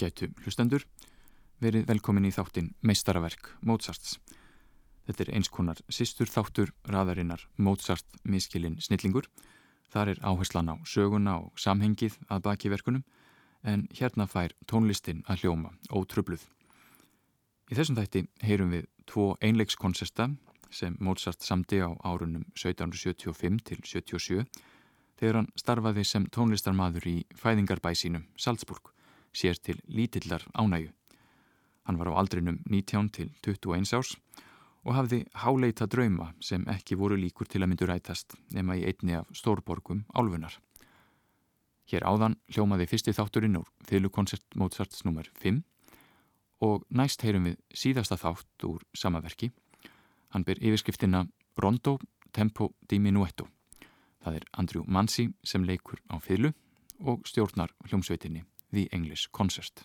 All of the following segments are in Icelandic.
Ágætu hlustendur, verið velkomin í þáttin Meistaraverk Mozarts. Þetta er eins konar sýstur þáttur raðarinnar Mozart miskilinn snillingur. Þar er áherslan á söguna og samhengið að baki verkunum en hérna fær tónlistin að hljóma ótrubluð. Í þessum þætti heyrum við tvo einleikskonserta sem Mozart samdi á árunum 1775 til 77 þegar hann starfaði sem tónlistarmadur í fæðingarbæsínum Salzburg sér til lítillar ánægu. Hann var á aldrinum 19 til 21 árs og hafði háleita drauma sem ekki voru líkur til að myndu rætast nema í einni af stórborgum álfunar. Hér áðan hljómaði fyrsti þátturinn úr þylukonsert Mozarts nr. 5 og næst heyrum við síðasta þátt úr samaverki. Hann ber yfirskriftina Rondo Tempo di Minuetto. Það er Andrew Mansi sem leikur á fylgu og stjórnar hljómsveitinni The English Concert.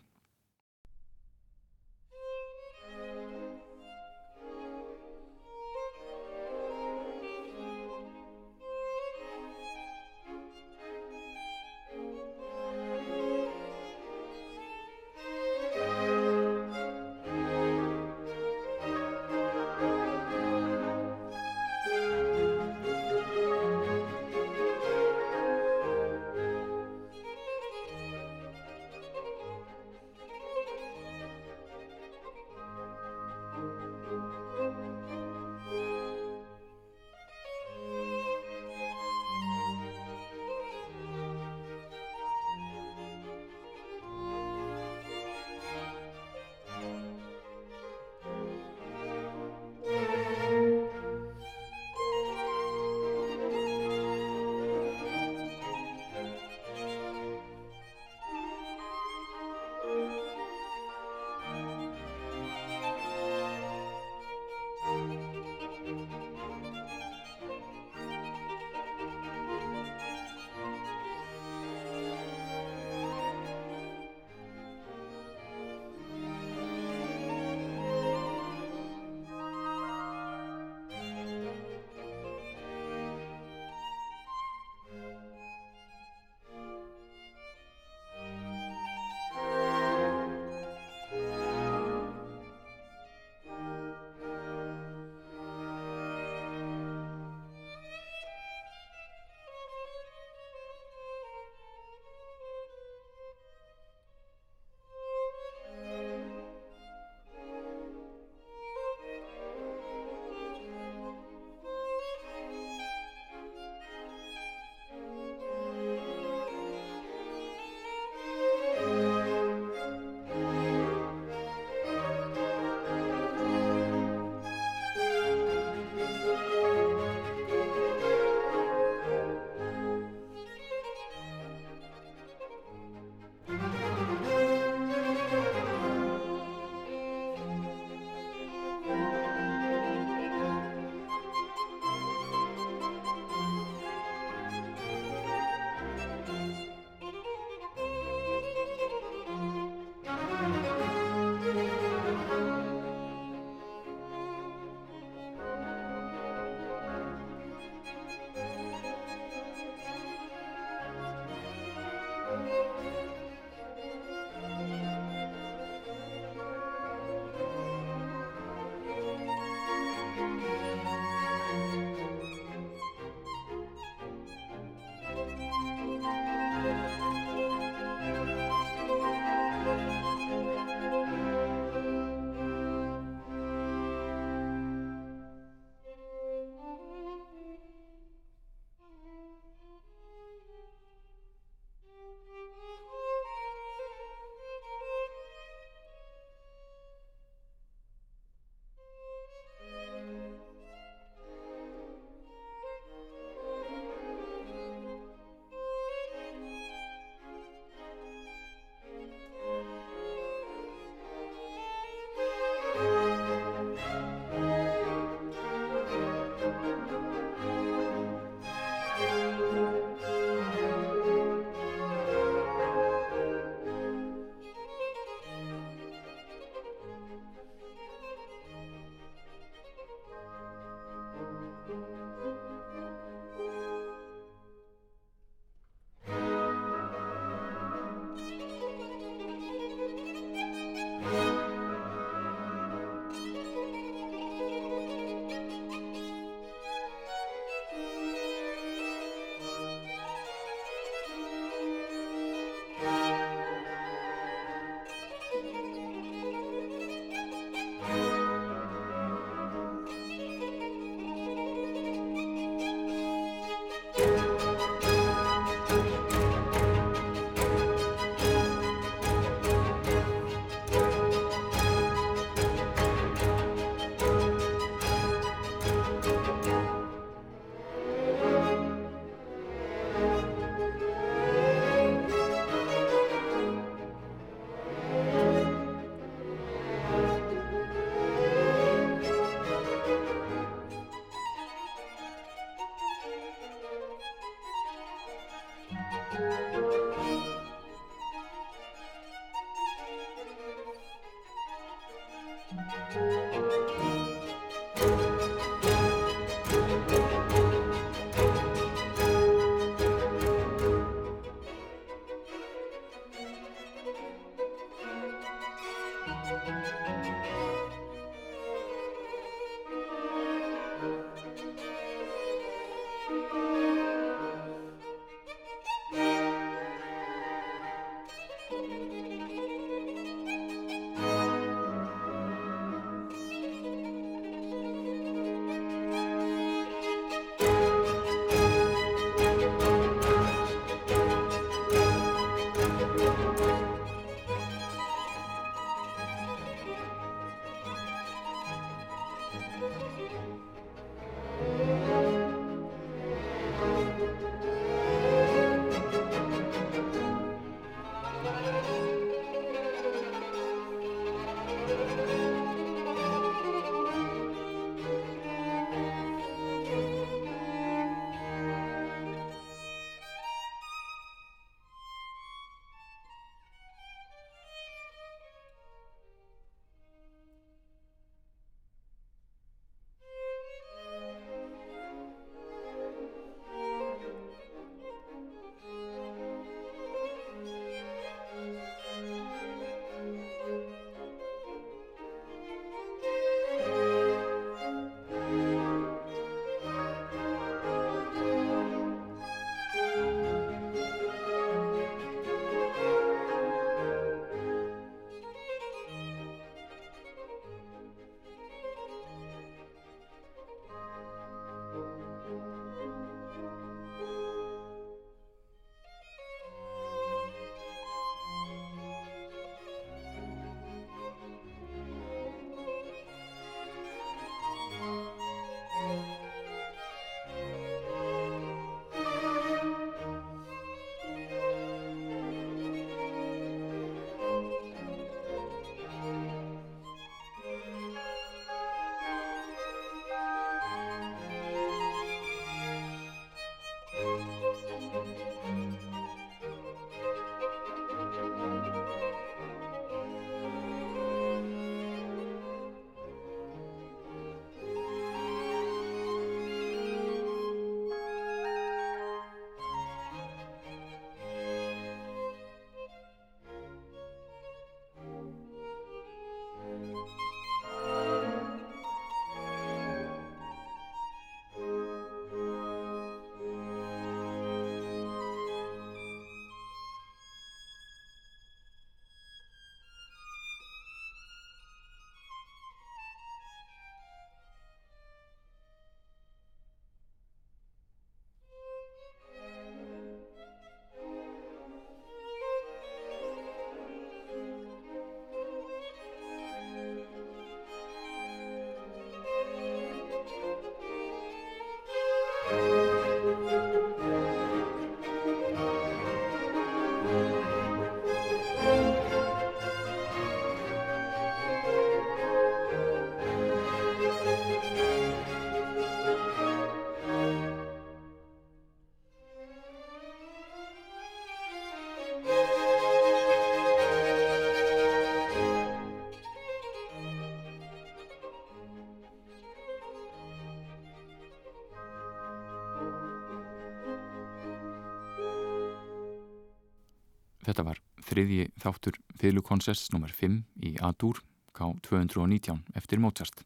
Þriðji þáttur fylgukonserts nr. 5 í A-dúr K219 eftir Mozart.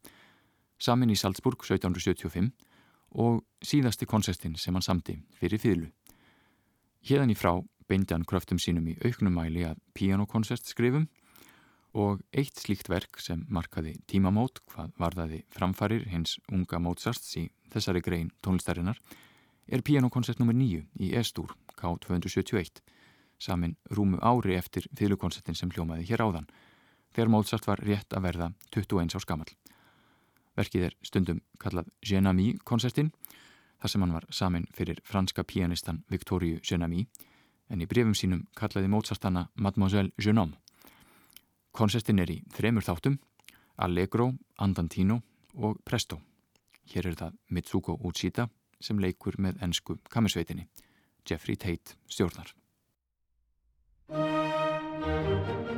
Samin í Salzburg 1775 og síðasti konsertin sem hann samti fyrir fylgu. Hérðan í frá beindi hann kröftum sínum í auknum mæli að pianokonsert skrifum og eitt slíkt verk sem markaði tímamót hvað varðaði framfarir hins unga Mozarts í þessari grein tónlistarinnar er pianokonsert nr. 9 í E-stúr K271 samin rúmu ári eftir fylgukonsertin sem hljómaði hér áðan, þegar Mozart var rétt að verða 21 á skamal. Verkið er stundum kallað Genami konsertin, þar sem hann var samin fyrir franska pianistan Victoriu Genami, en í brefum sínum kallaði Mozart hana Mademoiselle Genome. Konsertin er í þremur þáttum, Allegro, Andantino og Presto. Hér er það Mitsuko Uchita sem leikur með ennsku kamisveitinni, Jeffrey Tate stjórnar. Música